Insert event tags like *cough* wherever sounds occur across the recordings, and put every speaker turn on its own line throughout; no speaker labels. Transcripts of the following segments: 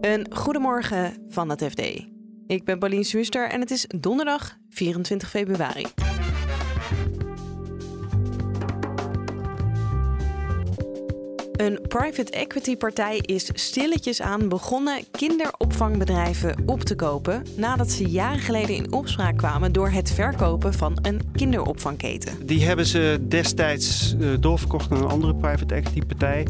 Een goedemorgen van het FD. Ik ben Pauline Swuster en het is donderdag 24 februari. Een private equity partij is stilletjes aan begonnen kinderopvangbedrijven op te kopen nadat ze jaren geleden in opspraak kwamen door het verkopen van een kinderopvangketen.
Die hebben ze destijds uh, doorverkocht aan een andere private equity partij.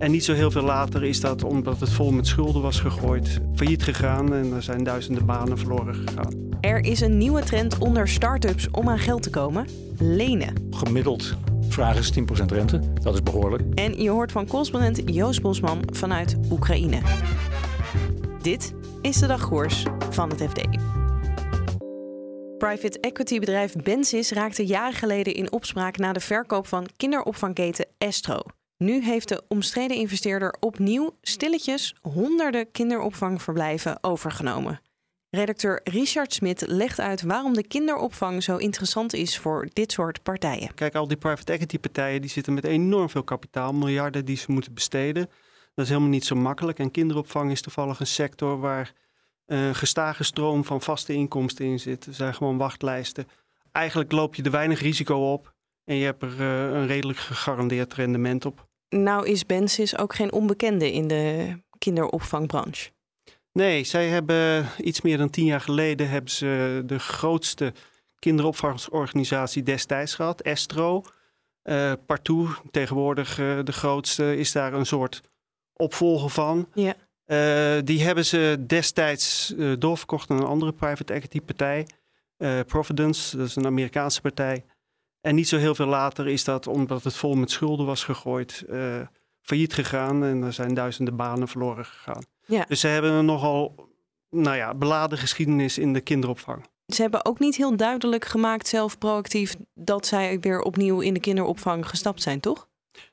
En niet zo heel veel later is dat, omdat het vol met schulden was gegooid, failliet gegaan en er zijn duizenden banen verloren gegaan.
Er is een nieuwe trend onder start-ups om aan geld te komen: lenen.
Gemiddeld vraag is 10% rente. Dat is behoorlijk.
En je hoort van correspondent Joost Bosman vanuit Oekraïne. Dit is de dagkoers van het FD. Private equity bedrijf Bensis raakte jaren geleden in opspraak na de verkoop van kinderopvangketen Estro. Nu heeft de omstreden investeerder opnieuw stilletjes honderden kinderopvangverblijven overgenomen. Redacteur Richard Smit legt uit waarom de kinderopvang zo interessant is voor dit soort partijen.
Kijk, al die private equity partijen die zitten met enorm veel kapitaal, miljarden die ze moeten besteden. Dat is helemaal niet zo makkelijk. En kinderopvang is toevallig een sector waar een uh, gestage stroom van vaste inkomsten in zit. Er zijn gewoon wachtlijsten. Eigenlijk loop je er weinig risico op en je hebt er uh, een redelijk gegarandeerd rendement op.
Nou is Bensis ook geen onbekende in de kinderopvangbranche.
Nee, zij hebben iets meer dan tien jaar geleden hebben ze de grootste kinderopvangorganisatie destijds gehad, Estro. Uh, Partout, tegenwoordig uh, de grootste, is daar een soort opvolger van.
Ja.
Uh, die hebben ze destijds doorverkocht aan een andere private equity partij, Providence, dat is een Amerikaanse partij. En niet zo heel veel later is dat, omdat het vol met schulden was gegooid, failliet gegaan en er zijn duizenden banen verloren gegaan.
Ja.
Dus ze hebben een nogal nou ja, beladen geschiedenis in de kinderopvang.
Ze hebben ook niet heel duidelijk gemaakt, zelf proactief, dat zij weer opnieuw in de kinderopvang gestapt zijn, toch?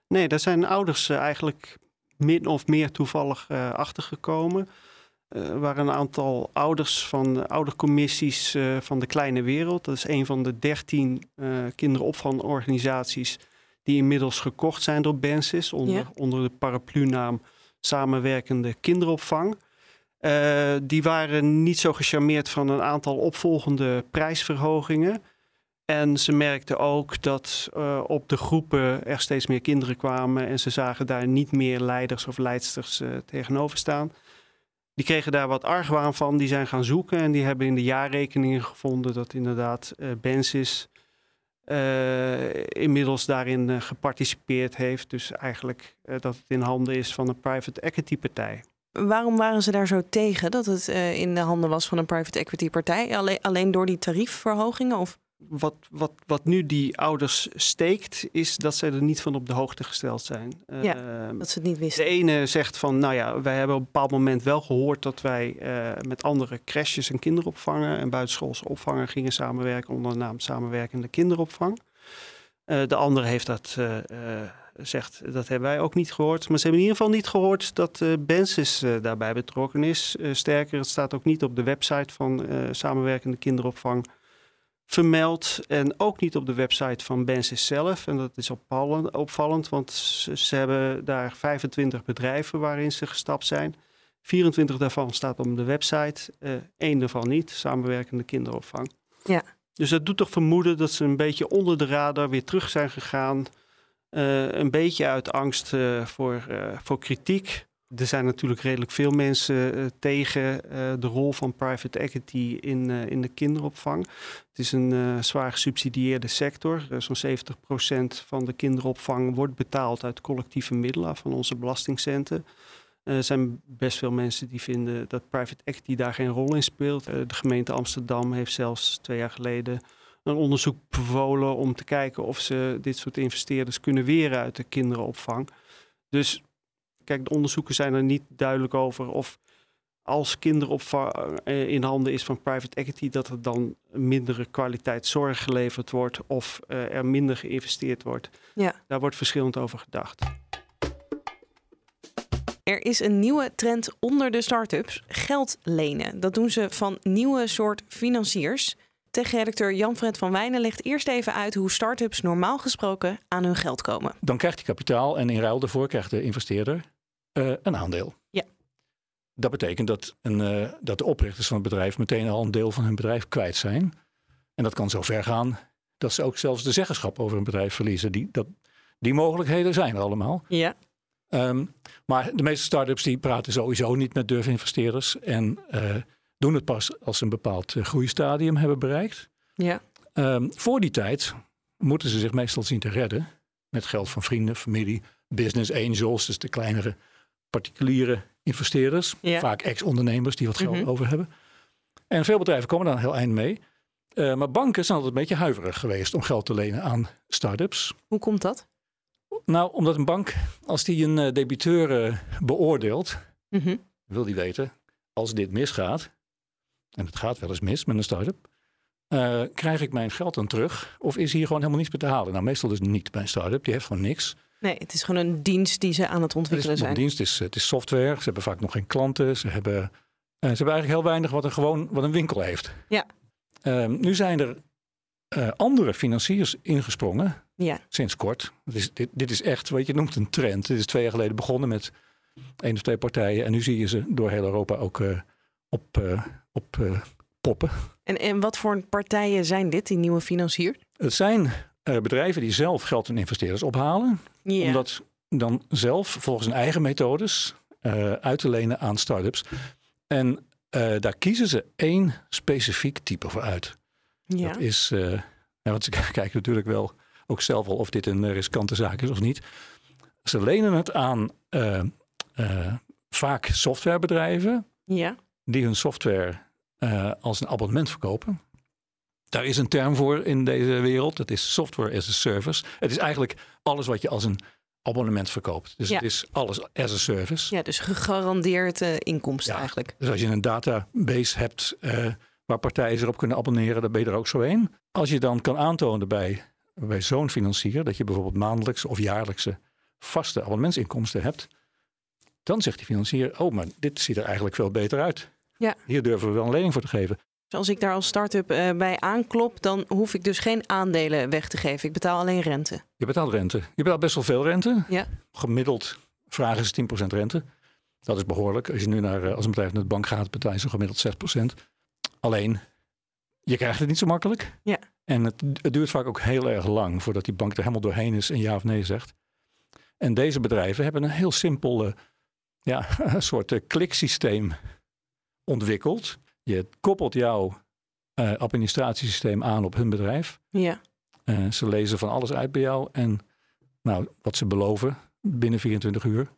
Nee, daar zijn ouders uh, eigenlijk min of meer toevallig uh, achtergekomen. Uh, er waren een aantal ouders van de oudercommissies uh, van de Kleine Wereld. Dat is een van de dertien kinderopvangorganisaties die inmiddels gekocht zijn door Bensis onder,
Ja.
onder de paraplu-naam Samenwerkende Kinderopvang. Die waren niet zo gecharmeerd van een aantal opvolgende prijsverhogingen. En ze merkten ook dat uh, op de groepen er steeds meer kinderen kwamen en ze zagen daar niet meer leiders of leidsters uh, tegenover staan. Die kregen daar wat argwaan van, die zijn gaan zoeken en die hebben in de jaarrekeningen gevonden dat inderdaad uh, Bensis inmiddels daarin geparticipeerd heeft. Dus eigenlijk dat het in handen is van een private equity partij.
Waarom waren ze daar zo tegen dat het in de handen was van een private equity partij? Alleen, alleen door die tariefverhogingen? Of?
Wat, wat, wat nu die ouders steekt, is dat ze er niet van op de hoogte gesteld zijn.
Ja, uh, dat ze het niet wisten.
De ene zegt van, nou ja, wij hebben op een bepaald moment wel gehoord dat wij uh, met andere crèches en kinderopvangen en buitenschoolse opvangen gingen samenwerken onder de naam Samenwerkende Kinderopvang. de andere heeft dat zegt dat hebben wij ook niet gehoord. Maar ze hebben in ieder geval niet gehoord dat Bensis daarbij betrokken is. Sterker, het staat ook niet op de website van Samenwerkende Kinderopvang vermeld. En ook niet op de website van Bensis zelf. En dat is opvallend, opvallend want ze, ze, hebben daar 25 bedrijven waarin ze gestapt zijn. 24 daarvan staat op de website, één daarvan niet, Samenwerkende Kinderopvang.
Ja.
Dus dat doet toch vermoeden dat ze een beetje onder de radar weer terug zijn gegaan. Uh, een beetje uit angst uh, voor, uh, voor kritiek. Er zijn natuurlijk redelijk veel mensen tegen de rol van private equity in, in de kinderopvang. Het is een zwaar gesubsidieerde sector. Zo'n 70% van de kinderopvang wordt betaald uit collectieve middelen van onze belastingcenten. Er zijn best veel mensen die vinden dat private equity daar geen rol in speelt. de gemeente Amsterdam heeft zelfs twee jaar geleden een onderzoek bevolen om te kijken of ze dit soort investeerders kunnen weren uit de kinderopvang. Dus kijk, de onderzoeken zijn er niet duidelijk over of als kinderopvang in handen is van private equity, dat er dan mindere kwaliteit zorg geleverd wordt of uh, er minder geïnvesteerd wordt.
Ja.
Daar wordt verschillend over gedacht.
Er is een nieuwe trend onder de start-ups: geld lenen. Dat doen ze van nieuwe soort financiers. Tech-redacteur Jan-Fred van Wijnen legt eerst even uit hoe start-ups normaal gesproken aan hun geld komen.
Dan krijgt hij kapitaal en in ruil daarvoor krijgt de investeerder uh, een aandeel.
Ja.
Dat betekent dat, een, uh, dat de oprichters van het bedrijf meteen al een deel van hun bedrijf kwijt zijn. En dat kan zo ver gaan dat ze ook zelfs de zeggenschap over een bedrijf verliezen. Die, dat, die mogelijkheden zijn er allemaal.
Ja.
Um, maar de meeste start-ups die praten sowieso niet met durfinvesteerders. En uh, doen het pas als ze een bepaald groeistadium hebben bereikt.
Ja.
Um, voor die tijd moeten ze zich meestal zien te redden. Met geld van vrienden, familie, business angels, dus de kleinere particuliere investeerders.
Ja.
Vaak ex-ondernemers die wat geld
Mhm.
over hebben. En veel bedrijven komen daar een heel eind mee. Uh, maar banken zijn altijd een beetje huiverig geweest om geld te lenen aan start-ups.
Hoe komt dat?
Nou, omdat een bank, als die een uh, debiteur uh, beoordeelt,
Mhm.
wil die weten, als dit misgaat, en het gaat wel eens mis met een start-up, uh, krijg ik mijn geld dan terug? Of is hier gewoon helemaal niets meer te halen? Nou, meestal dus niet bij een start-up, die heeft gewoon niks.
Nee, het is gewoon een dienst die ze aan het ontwikkelen
het is
zijn.
Een dienst, het is, het is software, ze hebben vaak nog geen klanten, ze hebben, uh, ze hebben eigenlijk heel weinig wat een, gewoon, wat een winkel heeft.
Ja.
Um, nu zijn er uh, andere financiers ingesprongen.
Ja.
Sinds kort. Is, dit, dit, is echt, wat je noemt, een trend. Dit is twee jaar geleden begonnen met één of twee partijen. En nu zie je ze door heel Europa ook uh, op, uh, op poppen.
En, en wat voor partijen zijn dit, die nieuwe financiers?
Het zijn bedrijven die zelf geld van investeerders ophalen.
Ja.
Om dat dan zelf volgens hun eigen methodes uit te lenen aan start-ups. En daar kiezen ze één specifiek type voor uit.
Ja.
Dat is, ja, want ze *laughs* kijken natuurlijk wel ook zelf al of dit een riskante zaak is of niet. Ze lenen het aan vaak softwarebedrijven
ja.
die hun software als een abonnement verkopen. Daar is een term voor in deze wereld. Dat is software as a service. Het is eigenlijk alles wat je als een abonnement verkoopt. Dus
ja.
het is alles as a service.
Ja, dus gegarandeerd uh, inkomsten
ja.
eigenlijk.
Dus als je een database hebt uh, waar partijen zich op kunnen abonneren, dan ben je er ook zo een. Als je dan kan aantonen bij, bij zo'n financier dat je bijvoorbeeld maandelijkse of jaarlijkse vaste abonnementsinkomsten hebt, dan zegt die financier: Oh, maar dit ziet er eigenlijk veel beter uit.
Ja.
Hier durven we wel een lening voor te geven.
Dus als ik daar als start-up uh, bij aanklop, dan hoef ik dus geen aandelen weg te geven. Ik betaal alleen rente.
Je betaalt rente. Je betaalt best wel veel rente.
Ja.
Gemiddeld vragen ze 10% rente. Dat is behoorlijk. Als je nu naar, als een bedrijf naar de bank gaat, betaal je zo gemiddeld 6%. Alleen, je krijgt het niet zo makkelijk.
Ja.
En het, het, duurt vaak ook heel erg lang voordat die bank er helemaal doorheen is en ja of nee zegt. En deze bedrijven hebben een heel simpel ja, *laughs* een soort uh, kliksysteem ontwikkeld. Je koppelt jouw uh, administratiesysteem aan op hun bedrijf.
Ja.
Uh, ze lezen van alles uit bij jou. En nou, wat ze beloven binnen 24 uur.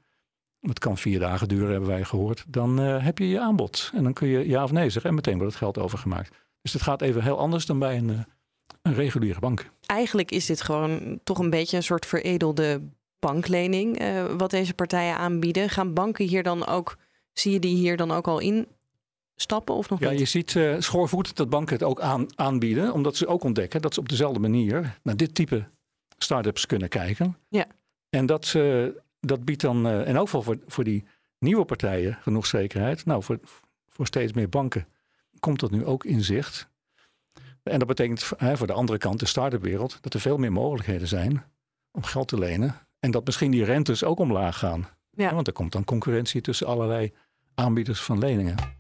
Het kan vier dagen duren, hebben wij gehoord. Dan uh, heb je je aanbod. En dan kun je ja of nee zeggen. En meteen wordt het geld overgemaakt. Dus het gaat even heel anders dan bij een, een reguliere bank.
Eigenlijk is dit gewoon toch een beetje een soort veredelde banklening. Wat deze partijen aanbieden. Gaan banken hier dan ook, zie je die hier dan ook al in stappen of nog
ja,
niet?
je ziet uh, schoorvoet dat banken het ook aan, aanbieden. Omdat ze ook ontdekken dat ze op dezelfde manier naar dit type start-ups kunnen kijken.
Ja.
En dat, uh, dat biedt dan uh, in elk geval voor, voor die nieuwe partijen genoeg zekerheid. Nou, voor, voor steeds meer banken komt dat nu ook in zicht. En dat betekent hè, voor de andere kant, de start-up wereld, dat er veel meer mogelijkheden zijn om geld te lenen. En dat misschien die rentes ook omlaag gaan.
Ja.
Want er komt dan concurrentie tussen allerlei aanbieders van leningen.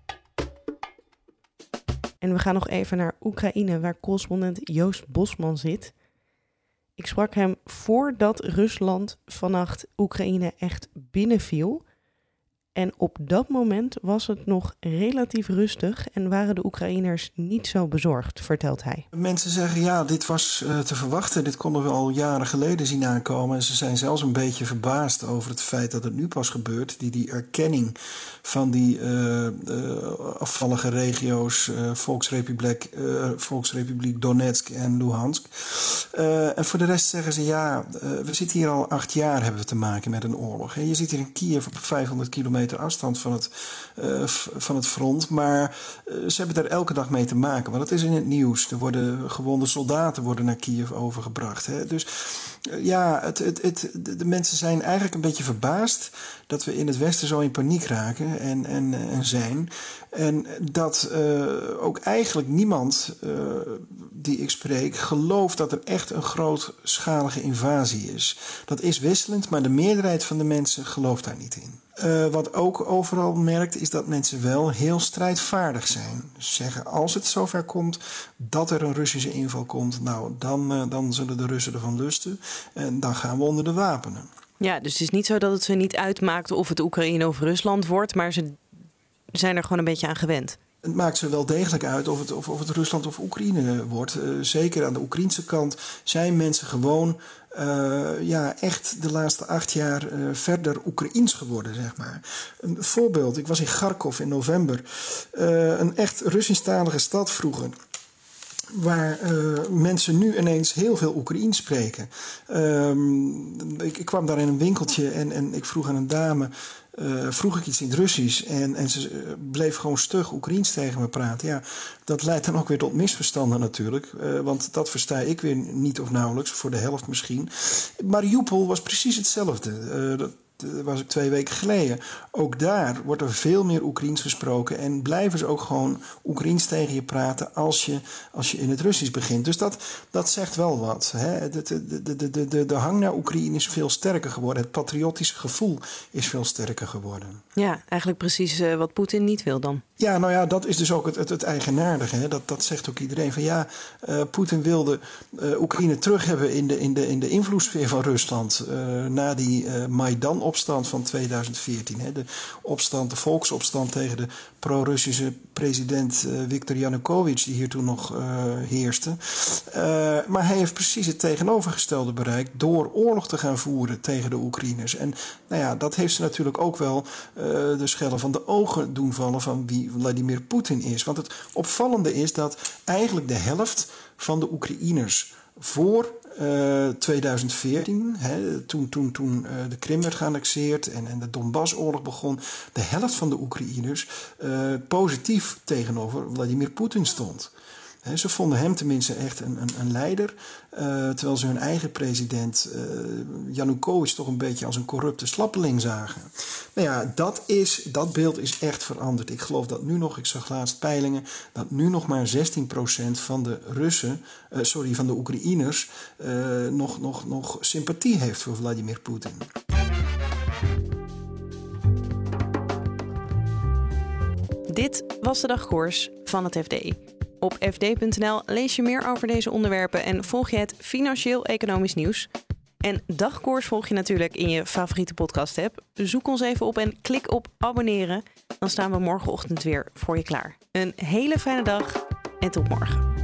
En we gaan nog even naar Oekraïne, waar correspondent Joost Bosman zit. Ik sprak hem voordat Rusland vannacht Oekraïne echt binnenviel. En op dat moment was het nog relatief rustig en waren de Oekraïners niet zo bezorgd, vertelt hij.
Mensen zeggen ja, dit was uh, te verwachten, dit konden we al jaren geleden zien aankomen. En ze zijn zelfs een beetje verbaasd over het feit dat het nu pas gebeurt. Die, die erkenning van die uh, uh, afvallige regio's, Volksrepubliek, Volksrepubliek Donetsk en Luhansk. en voor de rest zeggen ze ja, we zitten hier al acht jaar hebben we te maken met een oorlog. En je zit hier in Kiev op 500 kilometer afstand van het, uh, van het front. Maar uh, ze hebben daar elke dag mee te maken. Want het is in het nieuws. Er worden gewonde soldaten worden naar Kiev overgebracht. Hè? Dus ja, het, het, het, de mensen zijn eigenlijk een beetje verbaasd dat we in het Westen zo in paniek raken en, en, en zijn. En dat uh, ook eigenlijk niemand die ik spreek gelooft dat er echt een grootschalige invasie is. Dat is wisselend, maar de meerderheid van de mensen gelooft daar niet in. Wat ook overal merkt, is dat mensen wel heel strijdvaardig zijn. Zeggen, als het zover komt dat er een Russische inval komt, nou, dan, dan zullen de Russen ervan lusten. En dan gaan we onder de wapenen.
Ja, dus het is niet zo dat het ze niet uitmaakt of het Oekraïne of Rusland wordt, maar ze zijn er gewoon een beetje aan gewend.
Het maakt ze wel degelijk uit of het, of, of het Rusland of Oekraïne wordt. Uh, zeker aan de Oekraïnse kant zijn mensen gewoon uh, ja, echt de laatste acht jaar uh, verder Oekraïens geworden, zeg maar. Een voorbeeld, ik was in Kharkov in november. Een echt Russisch-talige stad vroeger waar uh, mensen nu ineens heel veel Oekraïens spreken. Um, ik, ik, kwam daar in een winkeltje en, en ik vroeg aan een dame... Uh, vroeg ik iets in het Russisch en, en ze bleef gewoon stug Oekraïens tegen me praten. Ja, dat leidt dan ook weer tot misverstanden natuurlijk. Want dat versta ik weer niet of nauwelijks, voor de helft misschien. Mariupol was precies hetzelfde. Dat was ik twee weken geleden. Ook daar wordt er veel meer Oekraïens gesproken. En blijven ze ook gewoon Oekraïens tegen je praten als je, als je in het Russisch begint. Dus dat, dat zegt wel wat. Hè? De, de, de, de, de, de hang naar Oekraïne is veel sterker geworden. Het patriotische gevoel is veel sterker geworden.
Ja, eigenlijk precies uh, wat Poetin niet wil dan.
Ja, nou ja, dat is dus ook het, het, het eigenaardige. Hè? Dat, dat zegt ook iedereen. Van ja, uh, Poetin wilde uh, Oekraïne terug hebben in de, in de, in de invloedssfeer van Rusland. Uh, na die Maidan-opstand van 2014. Hè? De opstand, de volksopstand tegen de pro-Russische president Viktor Yanukovych, die hier toen nog heerste. maar hij heeft precies het tegenovergestelde bereikt door oorlog te gaan voeren tegen de Oekraïners. En nou ja, dat heeft ze natuurlijk ook wel de schellen van de ogen doen vallen van wie Vladimir Poetin is. Want het opvallende is dat eigenlijk de helft van de Oekraïners voor uh, 2014, hè, toen, toen, toen uh, de Krim werd geannexeerd en, en de Donbass-oorlog begon, de helft van de Oekraïners uh, positief tegenover Vladimir Poetin stond. Ze vonden hem tenminste echt een, een, een leider. Uh, terwijl ze hun eigen president uh, Janukovic toch een beetje als een corrupte slappeling zagen. Nou ja, dat, is, dat beeld is echt veranderd. Ik geloof dat nu nog, ik zag laatst peilingen, dat nu nog maar 16% van de Russen, uh, sorry, van de Oekraïners, nog, nog, nog sympathie heeft voor Vladimir Poetin.
Dit was de dagkoers van het FD. Op fd.nl lees je meer over deze onderwerpen en volg je het financieel-economisch nieuws. En dagkoers volg je natuurlijk in je favoriete podcast-app. Zoek ons even op en klik op abonneren. Dan staan we morgenochtend weer voor je klaar. Een hele fijne dag en tot morgen.